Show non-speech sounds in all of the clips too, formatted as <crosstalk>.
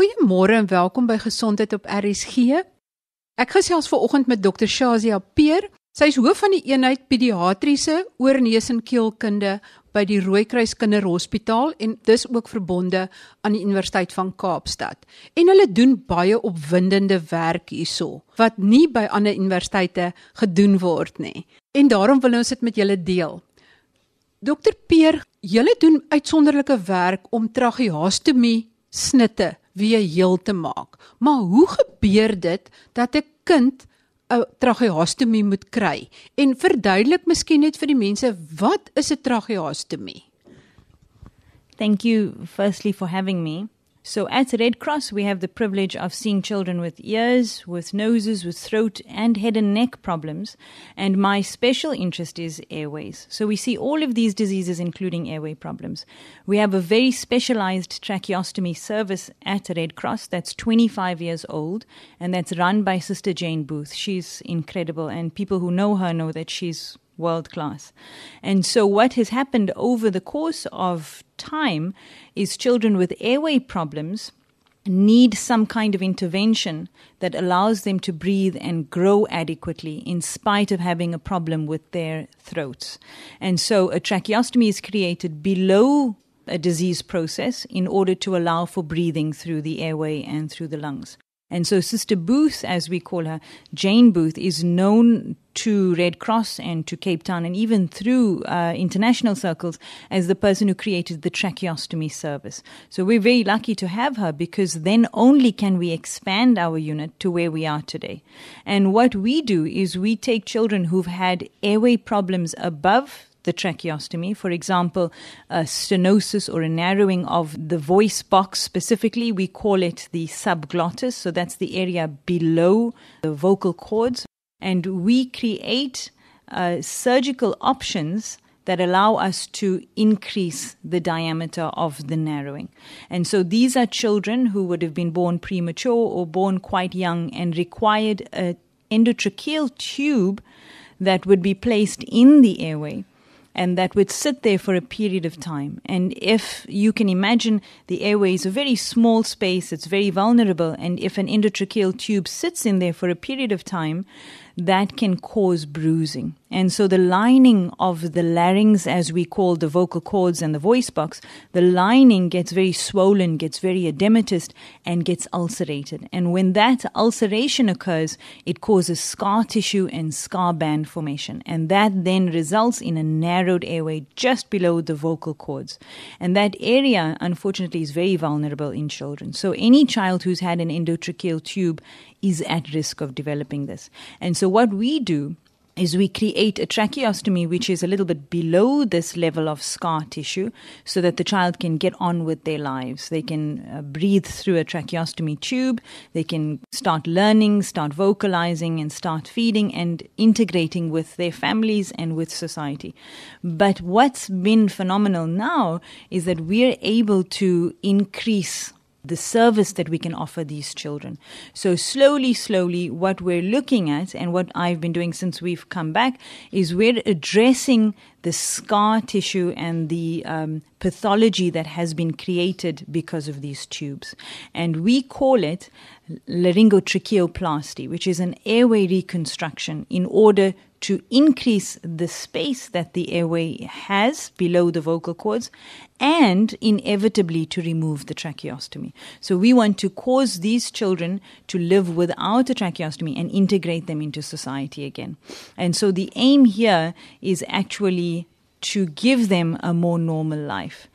Goeiemôre en welkom by Gesondheid op RSG. Ek gesels ver oggend met Dr. Shazia Peer. Sy is hoof van die eenheid pediatriese oorneus en keelkunde by die Rooikruis Kinderhospitaal en dis ook verbonde aan die Universiteit van Kaapstad. En hulle doen baie opwindende werk hierso wat nie by ander universiteite gedoen word nie. En daarom wil ons dit met julle deel. Dr. Peer, julle doen uitsonderlike werk om tracheostomie snitte weer heel te maak. Maar hoe gebeur dit dat 'n kind 'n tracheostomie moet kry? En verduidelik miskien net vir die mense wat is 'n tracheostomie? Thank you firstly for having me. So at Red Cross, we have the privilege of seeing children with ears, with noses, with throat, and head and neck problems. And my special interest is airways. So we see all of these diseases, including airway problems. We have a very specialized tracheostomy service at Red Cross that's 25 years old, and that's run by Sister Jane Booth. She's incredible, and people who know her know that she's world class. And so, what has happened over the course of time is children with airway problems need some kind of intervention that allows them to breathe and grow adequately in spite of having a problem with their throats. And so a tracheostomy is created below a disease process in order to allow for breathing through the airway and through the lungs. And so Sister Booth, as we call her, Jane Booth, is known to Red Cross and to Cape Town and even through uh, international circles as the person who created the tracheostomy service. So we're very lucky to have her because then only can we expand our unit to where we are today. And what we do is we take children who've had airway problems above the tracheostomy. For example, a stenosis or a narrowing of the voice box specifically, we call it the subglottis. So that's the area below the vocal cords. And we create uh, surgical options that allow us to increase the diameter of the narrowing. And so these are children who would have been born premature or born quite young and required an endotracheal tube that would be placed in the airway and that would sit there for a period of time. And if you can imagine the airway is a very small space, it's very vulnerable, and if an endotracheal tube sits in there for a period of time, that can cause bruising. And so the lining of the larynx, as we call the vocal cords and the voice box, the lining gets very swollen, gets very edematous, and gets ulcerated. And when that ulceration occurs, it causes scar tissue and scar band formation. And that then results in a narrowed airway just below the vocal cords. And that area, unfortunately, is very vulnerable in children. So any child who's had an endotracheal tube is at risk of developing this. And so what we do is we create a tracheostomy which is a little bit below this level of scar tissue so that the child can get on with their lives. They can uh, breathe through a tracheostomy tube, they can start learning, start vocalizing, and start feeding and integrating with their families and with society. But what's been phenomenal now is that we're able to increase the service that we can offer these children. So, slowly, slowly, what we're looking at and what I've been doing since we've come back is we're addressing the scar tissue and the um, pathology that has been created because of these tubes. And we call it laryngotracheoplasty, which is an airway reconstruction in order to increase the space that the airway has below the vocal cords and inevitably to remove the tracheostomy. So we want to cause these children to live without a tracheostomy and integrate them into society again. And so the aim here is actually to give them a more normal life.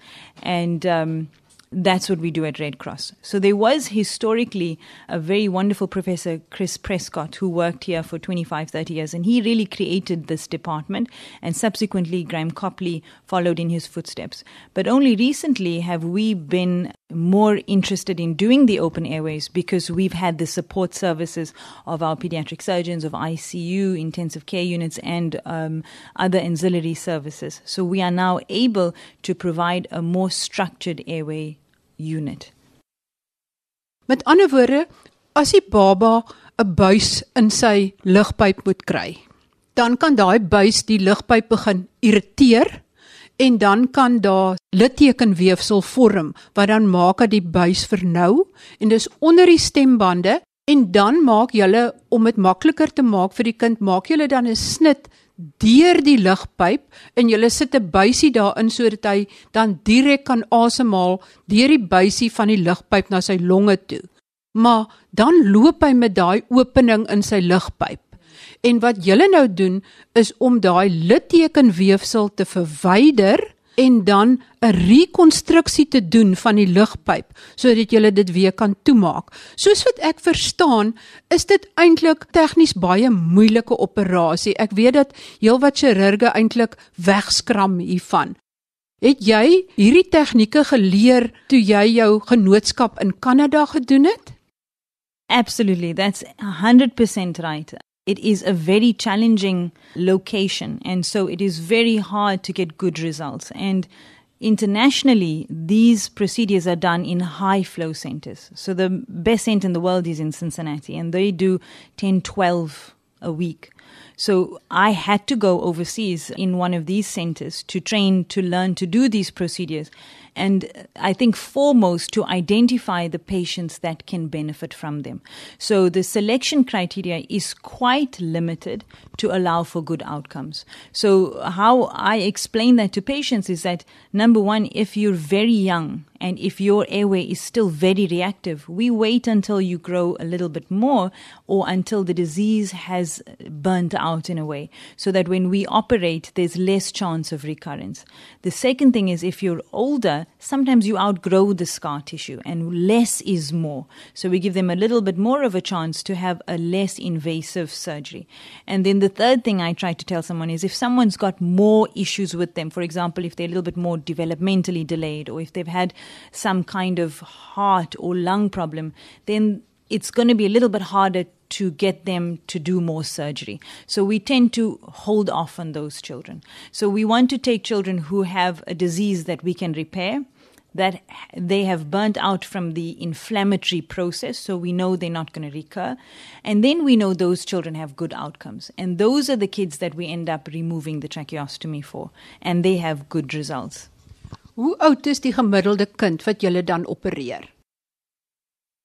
And um, that's what we do at Red Cross. So there was historically a very wonderful professor, Chris Prescott, who worked here for 25, 30 years, and he really created this department. And subsequently, Graham Copley followed in his footsteps. But only recently have we been more interested in doing the open airways because we've had the support services of our pediatric surgeons, of ICU, intensive care units, and um, other ancillary services. So we are now able to provide a more structured airway unit. Met ander woorde, as die baba 'n buis in sy lugpyp moet kry, dan kan daai buis die lugpyp begin irriteer en dan kan daar littekenweefsel vorm wat dan maak dat die buis vernou en dis onder die stembande en dan maak julle om dit makliker te maak vir die kind maak julle dan 'n snit deur die lugpyp en jy sit 'n buisie daarin sodat hy dan direk kan asemhaal deur die buisie van die lugpyp na sy longe toe. Maar dan loop hy met daai opening in sy lugpyp. En wat jy nou doen is om daai littekenweefsel te verwyder en dan 'n rekonstruksie te doen van die lugpyp sodat jy dit weer kan toemaak. Soos wat ek verstaan, is dit eintlik tegnies baie moeilike operasie. Ek weet dat heelwat chirurge eintlik wegskram hiervan. Het jy hierdie tegnieke geleer toe jy jou genootskap in Kanada gedoen het? Absolutely, that's 100% right. It is a very challenging location and so it is very hard to get good results. And internationally these procedures are done in high flow centers. So the best center in the world is in cincinnati and they do 10 12 a week. So I had to go overseas in one of these centers to train to learn to do these procedures and I think foremost to identify the patients that can benefit from them. So the selection criteria is quite limited to allow for good outcomes. So how I explain that to patients is that number one, if you're very young and if your airway is still very reactive, we wait until you grow a little bit more or until the disease has burnt out in a way so that when we operate, there's less chance of recurrence. The second thing is if you're older, sometimes you outgrow the scar tissue and less is more. So we give them a little bit more of a chance to have a less invasive surgery. And then the third thing I try to tell someone is if someone's got more issues with them, for example, if they're a little bit more developmentally delayed or if they've had some kind of heart or lung problem, then it's going to be a little bit harder to get them to do more surgery. So we tend to hold off on those children. So we want to take children who have a disease that we can repair that they have burnt out from the inflammatory process, so we know they're not going to recur. And then we know those children have good outcomes. And those are the kids that we end up removing the tracheostomy for, and they have good results. Hoe oud is die gemiddelde kind wat jy dan opereer?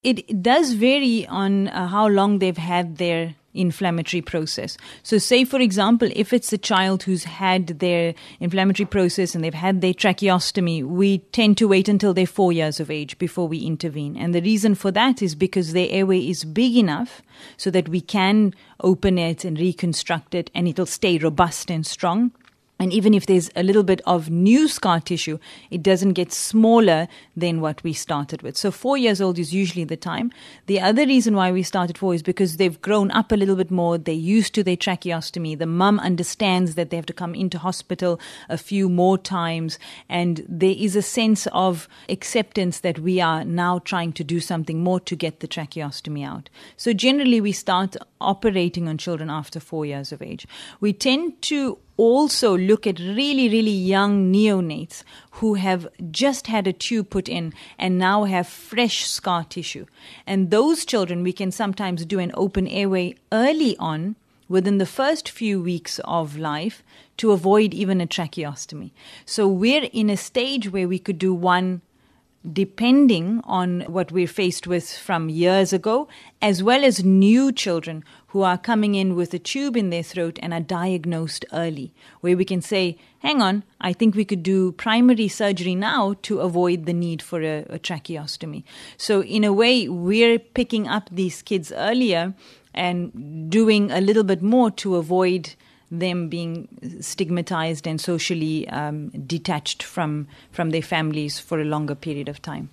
It does vary on uh, how long they've had their inflammatory process. So, say for example, if it's a child who's had their inflammatory process and they've had their tracheostomy, we tend to wait until they're four years of age before we intervene. And the reason for that is because their airway is big enough so that we can open it and reconstruct it and it'll stay robust and strong. And even if there's a little bit of new scar tissue, it doesn't get smaller than what we started with. So four years old is usually the time. The other reason why we started four is because they've grown up a little bit more. They're used to their tracheostomy. The mum understands that they have to come into hospital a few more times. And there is a sense of acceptance that we are now trying to do something more to get the tracheostomy out. So generally we start operating on children after four years of age. We tend to also look at really, really young neonates who have just had a tube put in and now have fresh scar tissue. And those children, we can sometimes do an open airway early on within the first few weeks of life to avoid even a tracheostomy. So we're in a stage where we could do one depending on what we're faced with from years ago, as well as new children who are coming in with a tube in their throat and are diagnosed early, where we can say, hang on, I think we could do primary surgery now to avoid the need for a, a tracheostomy. So, in a way, we're picking up these kids earlier and doing a little bit more to avoid them being stigmatized and socially um, detached from from their families for a longer period of time.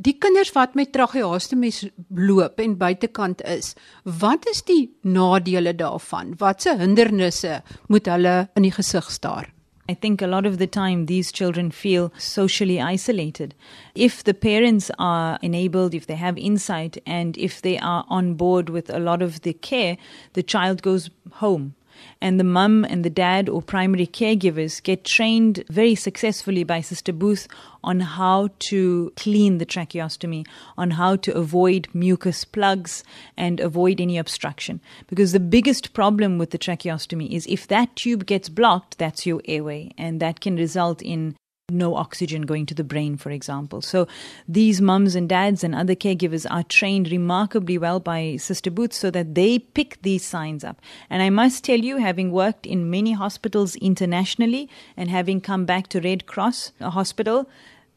Die kinders wat met tracheostomies loop en buitekant is, wat is die nadele daarvan? Watse hindernisse moet hulle in die gesig staar? I think a lot of the time these children feel socially isolated. If the parents are enabled, if they have insight, and if they are on board with a lot of the care, the child goes home and the mum and the dad or primary caregivers get trained very successfully by Sister Booth on how to clean the tracheostomy, on how to avoid mucus plugs and avoid any obstruction. Because the biggest problem with the tracheostomy is if that tube gets blocked, that's your airway, and that can result in no oxygen going to the brain, for example. So these mums and dads and other caregivers are trained remarkably well by Sister Booth so that they pick these signs up. And I must tell you, having worked in many hospitals internationally and having come back to Red Cross a Hospital,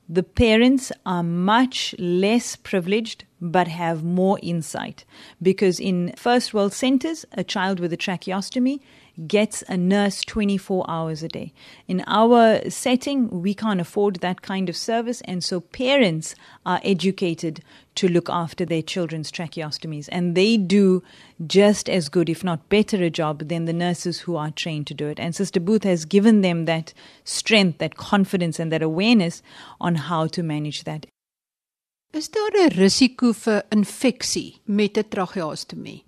the parents are much less privileged but have more insight because in first world centers a child with a tracheostomy gets a nurse 24 hours a day. In our setting, we can't afford that kind of service, and so parents are educated to look after their children's tracheostomies, and they do just as good, if not better, a job than the nurses who are trained to do it. And Sister Booth has given them that strength, that confidence, and that awareness on how to manage that. Is daar 'n risiko vir infeksie met 'n tracheostomie?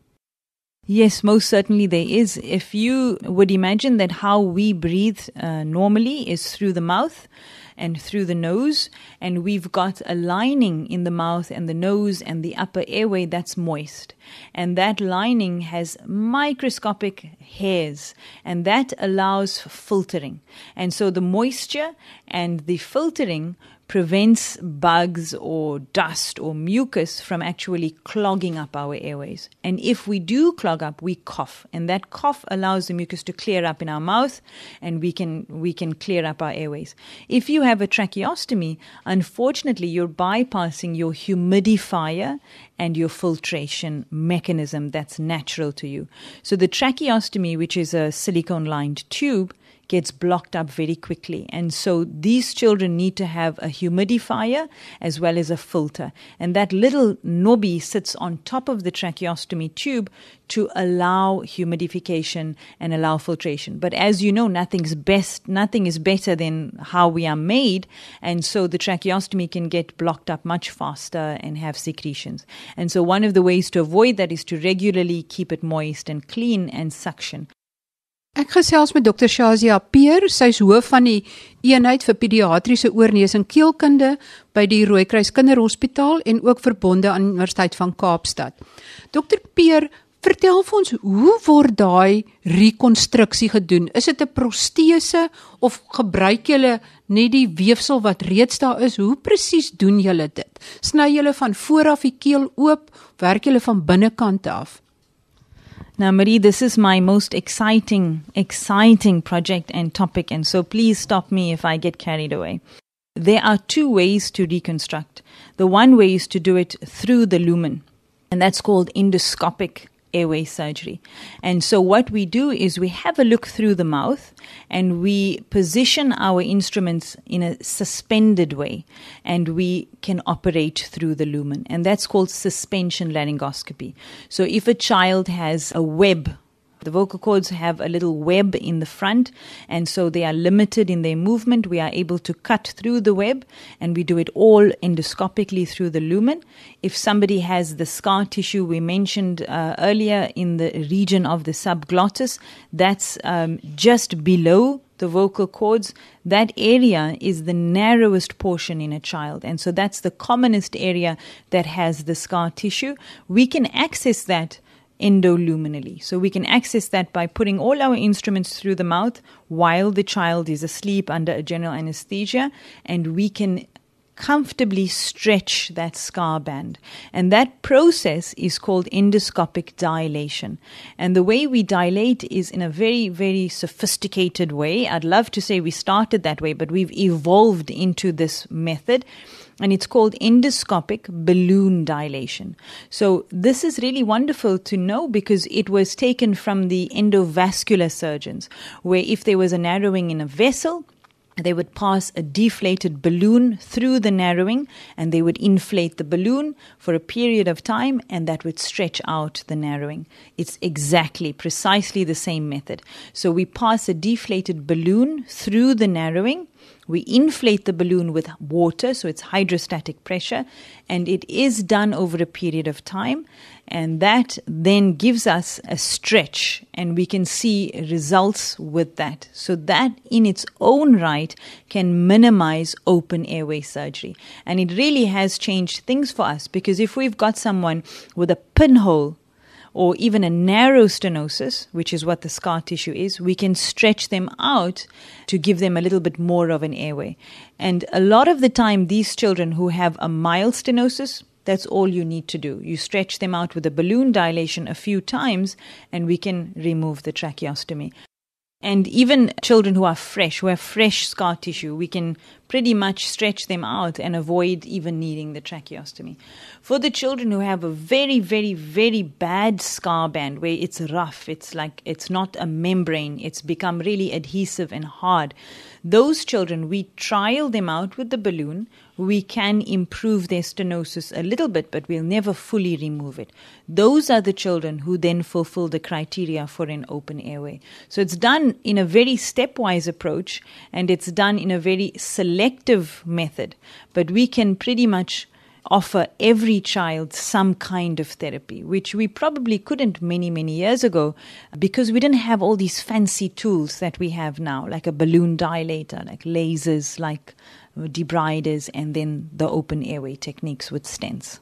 Yes, most certainly there is. If you would imagine that how we breathe uh, normally is through the mouth and through the nose, and we've got a lining in the mouth and the nose and the upper airway that's moist. And that lining has microscopic hairs, and that allows filtering. And so the moisture and the filtering prevents bugs or dust or mucus from actually clogging up our airways. And if we do clog up, we cough, and that cough allows the mucus to clear up in our mouth, and we can we can clear up our airways. If you have a tracheostomy, unfortunately, you're bypassing your humidifier and your filtration mechanism that's natural to you. So the tracheostomy, which is a silicone lined tube, gets blocked up very quickly. And so these children need to have a humidifier as well as a filter. And that little knobby sits on top of the tracheostomy tube to allow humidification and allow filtration. But as you know, nothing's best, nothing is better than how we are made. And so the tracheostomy can get blocked up much faster and have secretions. And so one of the ways to avoid that is to regularly keep it moist and clean and suction. Ek gesels met Dr. Shazia Peer, sy's hoof van die eenheid vir pediatriese oorneus en keelkunde by die Rooikruis Kinderhospitaal en ook verbonde aan Universiteit van Kaapstad. Dr. Peer, vertel vir ons hoe word daai rekonstruksie gedoen? Is dit 'n protese of gebruik julle net die weefsel wat reeds daar is? Hoe presies doen julle dit? Sny julle van voor af die keel oop? Werk julle van binnekant af? Now, Marie, this is my most exciting, exciting project and topic, and so please stop me if I get carried away. There are two ways to reconstruct. The one way is to do it through the lumen, and that's called endoscopic airway surgery. And so, what we do is we have a look through the mouth and we position our instruments in a suspended way, and we can operate through the lumen. And that's called suspension laryngoscopy. So, if a child has a web the vocal cords have a little web in the front, and so they are limited in their movement. We are able to cut through the web, and we do it all endoscopically through the lumen. If somebody has the scar tissue we mentioned uh, earlier in the region of the subglottis, that's um, just below the vocal cords, that area is the narrowest portion in a child. And so that's the commonest area that has the scar tissue. We can access that endoluminally. So we can access that by putting all our instruments through the mouth while the child is asleep under a general anesthesia, and we can comfortably stretch that scar band. And that process is called endoscopic dilation. And the way we dilate is in a very, very sophisticated way. I'd love to say we started that way, but we've evolved into this method and it's called endoscopic balloon dilation. So, this is really wonderful to know because it was taken from the endovascular surgeons, where if there was a narrowing in a vessel, they would pass a deflated balloon through the narrowing and they would inflate the balloon for a period of time and that would stretch out the narrowing. It's exactly, precisely the same method. So we pass a deflated balloon through the narrowing We inflate the balloon with water, so it's hydrostatic pressure, and it is done over a period of time. And that then gives us a stretch, and we can see results with that. So, that in its own right can minimize open airway surgery. And it really has changed things for us because if we've got someone with a pinhole or even a narrow stenosis, which is what the scar tissue is, we can stretch them out to give them a little bit more of an airway. And a lot of the time, these children who have a mild stenosis, that's all you need to do. You stretch them out with a balloon dilation a few times, and we can remove the tracheostomy. And even children who are fresh, who have fresh scar tissue, we can pretty much stretch them out and avoid even needing the tracheostomy. For the children who have a very, very, very bad scar band where it's rough, it's like it's not a membrane, it's become really adhesive and hard, those children, we trial them out with the balloon. We can improve their stenosis a little bit, but we'll never fully remove it. Those are the children who then fulfill the criteria for an open airway. So it's done in a very stepwise approach and it's done in a very selective method, but we can pretty much offer every child some kind of therapy, which we probably couldn't many, many years ago because we didn't have all these fancy tools that we have now, like a balloon dilator, like lasers, like uh, debriders, and then the open airway techniques with stents.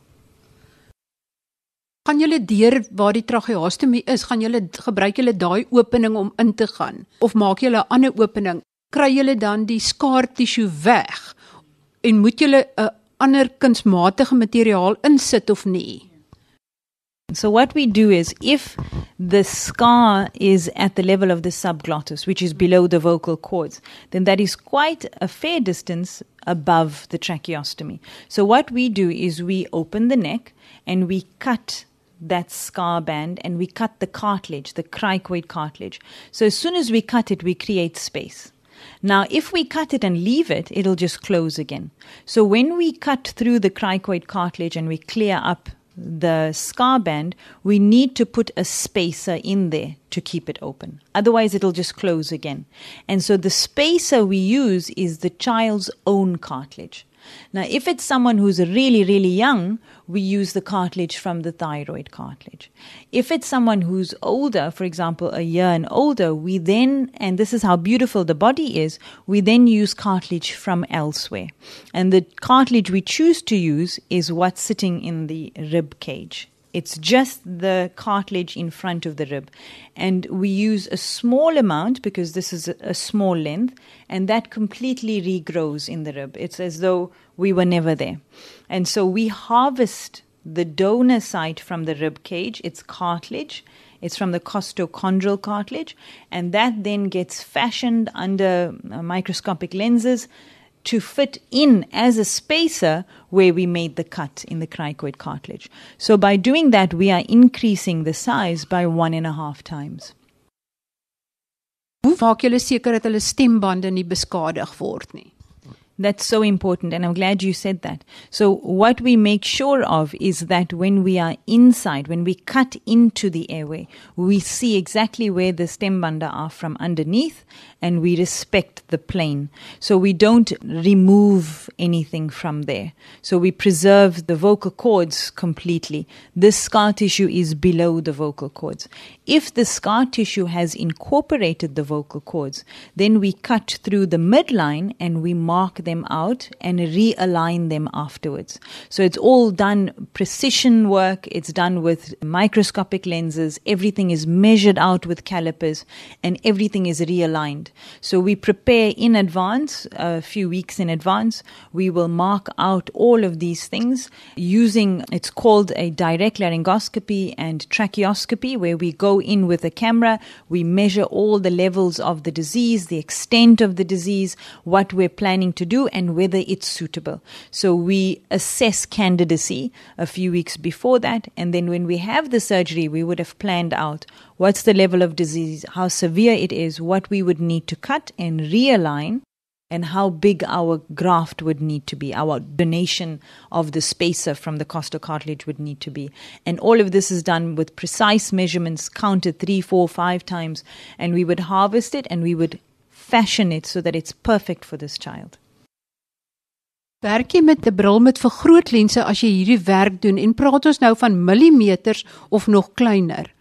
Gaan julle deur waar die tracheostomie is, gaan julle gebruik julle daai opening om in te gaan of maak julle 'n ander opening? Kry julle dan die skaar tissu weg? En moet julle 'n ander kunsmatige materiaal insit of nie. So what we do is if the scar is at the level of the subglottis, which is below the vocal cords, then that is quite a fair distance above the tracheostomy. So what we do is we open the neck and we cut that scar band and we cut the cartilage, the cricoid cartilage. So as soon as we cut it, we create space. Now, if we cut it and leave it, it'll just close again. So when we cut through the cricoid cartilage and we clear up the scar band, we need to put a spacer in there to keep it open. Otherwise, it'll just close again. And so the spacer we use is the child's own cartilage. Now, if it's someone who's really, really young, we use the cartilage from the thyroid cartilage. If it's someone who's older, for example, a year and older, we then, and this is how beautiful the body is, we then use cartilage from elsewhere. And the cartilage we choose to use is what's sitting in the rib cage. It's just the cartilage in front of the rib. And we use a small amount because this is a, small length, and that completely regrows in the rib. It's as though we were never there. And so we harvest the donor site from the rib cage, it's cartilage. It's from the costochondral cartilage, and that then gets fashioned under uh, microscopic lenses to fit in as a spacer where we made the cut in the cricoid cartilage. So by doing that, we are increasing the size by one and a half times. Hoe maak julle seker dat hulle stembande nie beskadig word nie? That's so important, and I'm glad you said that. So, what we make sure of is that when we are inside, when we cut into the airway, we see exactly where the stem banda are from underneath, and we respect the plane. So, we don't remove anything from there. So, we preserve the vocal cords completely. This scar tissue is below the vocal cords. If the scar tissue has incorporated the vocal cords, then we cut through the midline and we mark them out and realign them afterwards. So it's all done precision work, it's done with microscopic lenses, everything is measured out with calipers, and everything is realigned. So we prepare in advance, a few weeks in advance, we will mark out all of these things using it's called a direct laryngoscopy and tracheoscopy, where we go in with a camera, we measure all the levels of the disease, the extent of the disease, what we're planning to do and whether it's suitable. So we assess candidacy a few weeks before that. And then when we have the surgery, we would have planned out what's the level of disease, how severe it is, what we would need to cut and realign and how big our graft would need to be, our donation of the spacer from the costocartilage would need to be. And all of this is done with precise measurements, counted three, four, five times, and we would harvest it and we would fashion it so that it's perfect for this child. Werk jy met 'n bril met vergrootlense as jy hierdie werk doen en praat ons nou van millimeters of nog kleiner?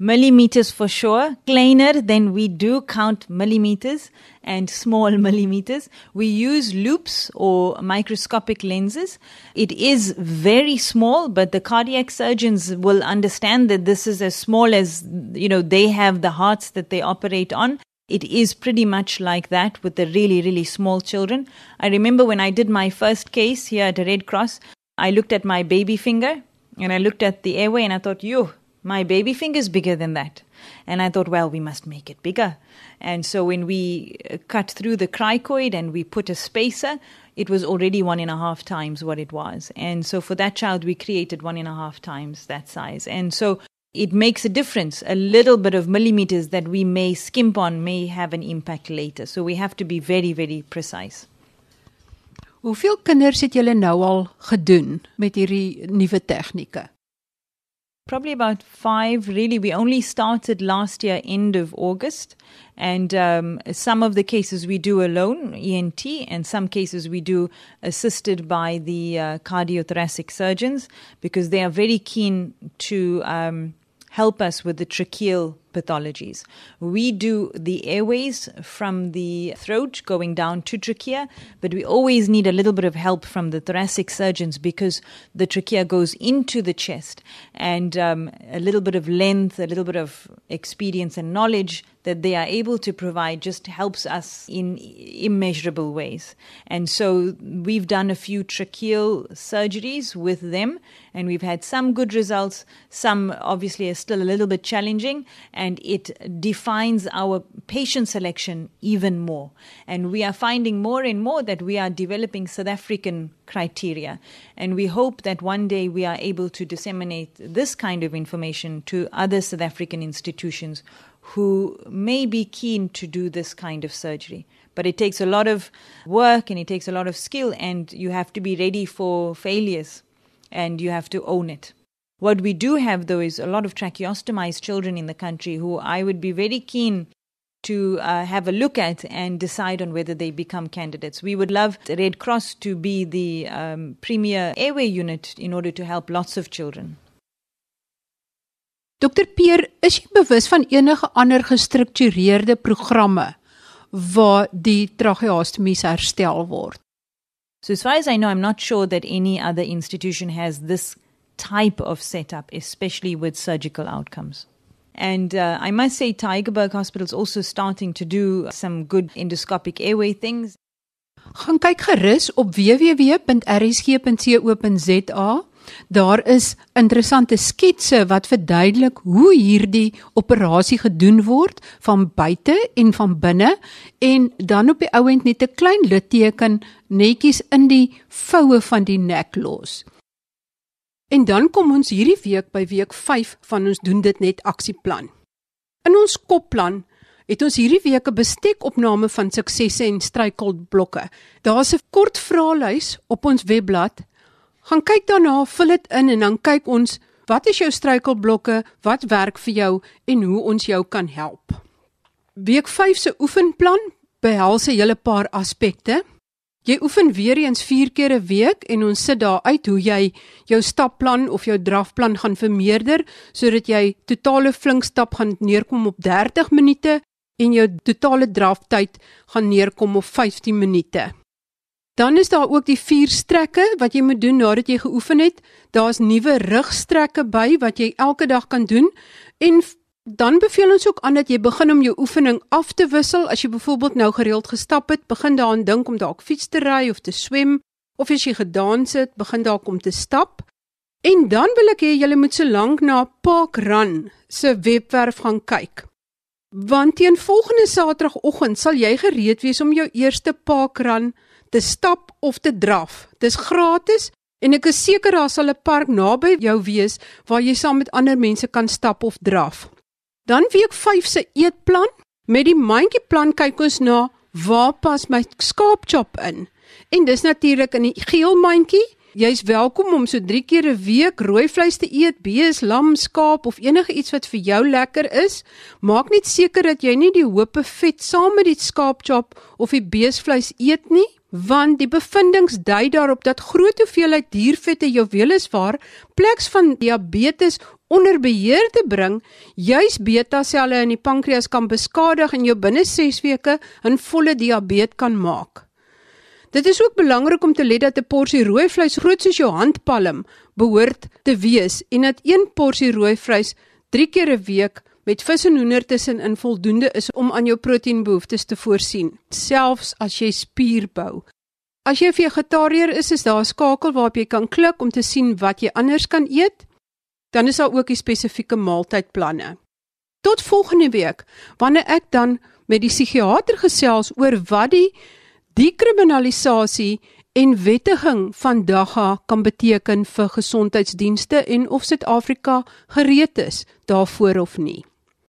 Millimeters for sure. Kleiner, then we do count millimeters and small <laughs> millimeters. We use loupes or microscopic lenses. It is very small, but the cardiac surgeons will understand that this is as small as, you know, they have the hearts that they operate on. It is pretty much like that with the really, really small children. I remember when I did my first case here at the Red Cross, I looked at my baby finger and I looked at the airway and I thought, you, my baby finger is bigger than that. And I thought, well, we must make it bigger. And so when we uh, cut through the cricoid and we put a spacer, it was already one and a half times what it was. And so for that child, we created one and a half times that size. And so it makes a difference. A little bit of millimeters that we may skimp on may have an impact later. So we have to be very, very precise. Hoeveel kinders het julle nou al gedoen met hierdie nuwe tegnieke? Probably about five. Really, we only started last year, end of August, and um, some of the cases we do alone, ENT, and some cases we do assisted by the uh, cardiothoracic surgeons because they are very keen to um, help us with the tracheal pathologies. We do the airways from the throat going down to trachea, but we always need a little bit of help from the thoracic surgeons because the trachea goes into the chest, and um, a little bit of length, a little bit of experience and knowledge that they are able to provide just helps us in immeasurable ways. And so we've done a few tracheal surgeries with them, and we've had some good results. Some obviously are still a little bit challenging, and it defines our patient selection even more. And we are finding more and more that we are developing South African criteria. And we hope that one day we are able to disseminate this kind of information to other South African institutions who may be keen to do this kind of surgery. But it takes a lot of work and it takes a lot of skill, and you have to be ready for failures and you have to own it. What we do have, though, is a lot of tracheostomized children in the country who I would be very keen to uh, have a look at and decide on whether they become candidates. We would love the Red Cross to be the um, premier airway unit in order to help lots of children. Dr Peer, is jy bewus van enige ander gestruktureerde programme waar die tracheostomies herstel word? So as far as I know, I'm not sure that any other institution has this type of setup, especially with surgical outcomes. And uh, I must say, Tigerberg Hospital is also starting to do some good endoscopic airway things. Gaan kyk gerus op www.rsg.co.za Daar is interessante sketse wat verduidelik hoe hierdie operasie gedoen word van buite en van binne en dan op die ouend net 'n klein litteken netjies in die voue van die nek los. En dan kom ons hierdie week by week 5 van ons doen dit net aksieplan. In ons kopplan het ons hierdie week 'n bestekopname van suksesse en struikelblokke. Daar's 'n kort vraelys op ons webblad gaan kyk daarna, vul dit in en dan kyk ons wat is jou struikelblokke, wat werk vir jou en hoe ons jou kan help. Week 5 se oefenplan behels 'n hele paar aspekte. Jy oefen weer eens 4 keer 'n week en ons sit daar uit hoe jy jou stapplan of jou drafplan gaan vermeerder sodat jy totale flinkstap gaan neerkom op 30 minute en jou totale draftyd gaan neerkom op 15 minute. Dan is daar ook die vier strekke wat jy moet doen nadat jy geoefen het. Daar's nuwe rugstrekke by wat jy elke dag kan doen en dan beveel ons ook aan dat jy begin om jou oefening af te wissel. As jy byvoorbeeld nou gereeld gestap het, begin daaraan dink om dalk fiets te ry of te swem of as jy gedans het, begin dalk om te stap. En dan wil ek hê julle moet so lank na Park Run se webwerf gaan kyk. Want teen volgende Saterdagoggend sal jy gereed wees om jou eerste Park Run te stap of te draf. Dis gratis en ek is seker daar sal 'n park naby jou wees waar jy saam met ander mense kan stap of draf. Dan week 5 se eetplan. Met die mandjieplan kyk ons na waar pas my skaapchop in. En dis natuurlik in die geel mandjie Jy's welkom om so 3 keer 'n week rooi vleis te eet, bees, lam, skaap of enige iets wat vir jou lekker is. Maak net seker dat jy nie die hoope vet saam met die skaapchop of die beesvleis eet nie, want die bevindinge dui daarop dat groot hoeveelheid diervette jou weliswaar pleks van diabetes onder beheer te bring, juis beta-selle in die pankreas kan beskadig en jou binne 6 weke in volle diabetes kan maak. Dit is ook belangrik om te let dat 'n porsie rooi vleis groot soos jou handpalm behoort te wees en dat een porsie rooi vleis 3 keer 'n week met vis en hoender tussenin voldoende is om aan jou proteïenbehoeftes te voorsien, selfs as jy spier bou. As jy vegetariër is, is daar 'n skakel waarop jy kan klik om te sien wat jy anders kan eet. Dan is daar ook die spesifieke maaltydplanne. Tot volgende week, wanneer ek dan met die psigiater gesels oor wat die dekriminalisasie en wettiging van DAGA kan beteken vir gesondheidsdienste en of Suid-Afrika gereed is daarvoor of nie.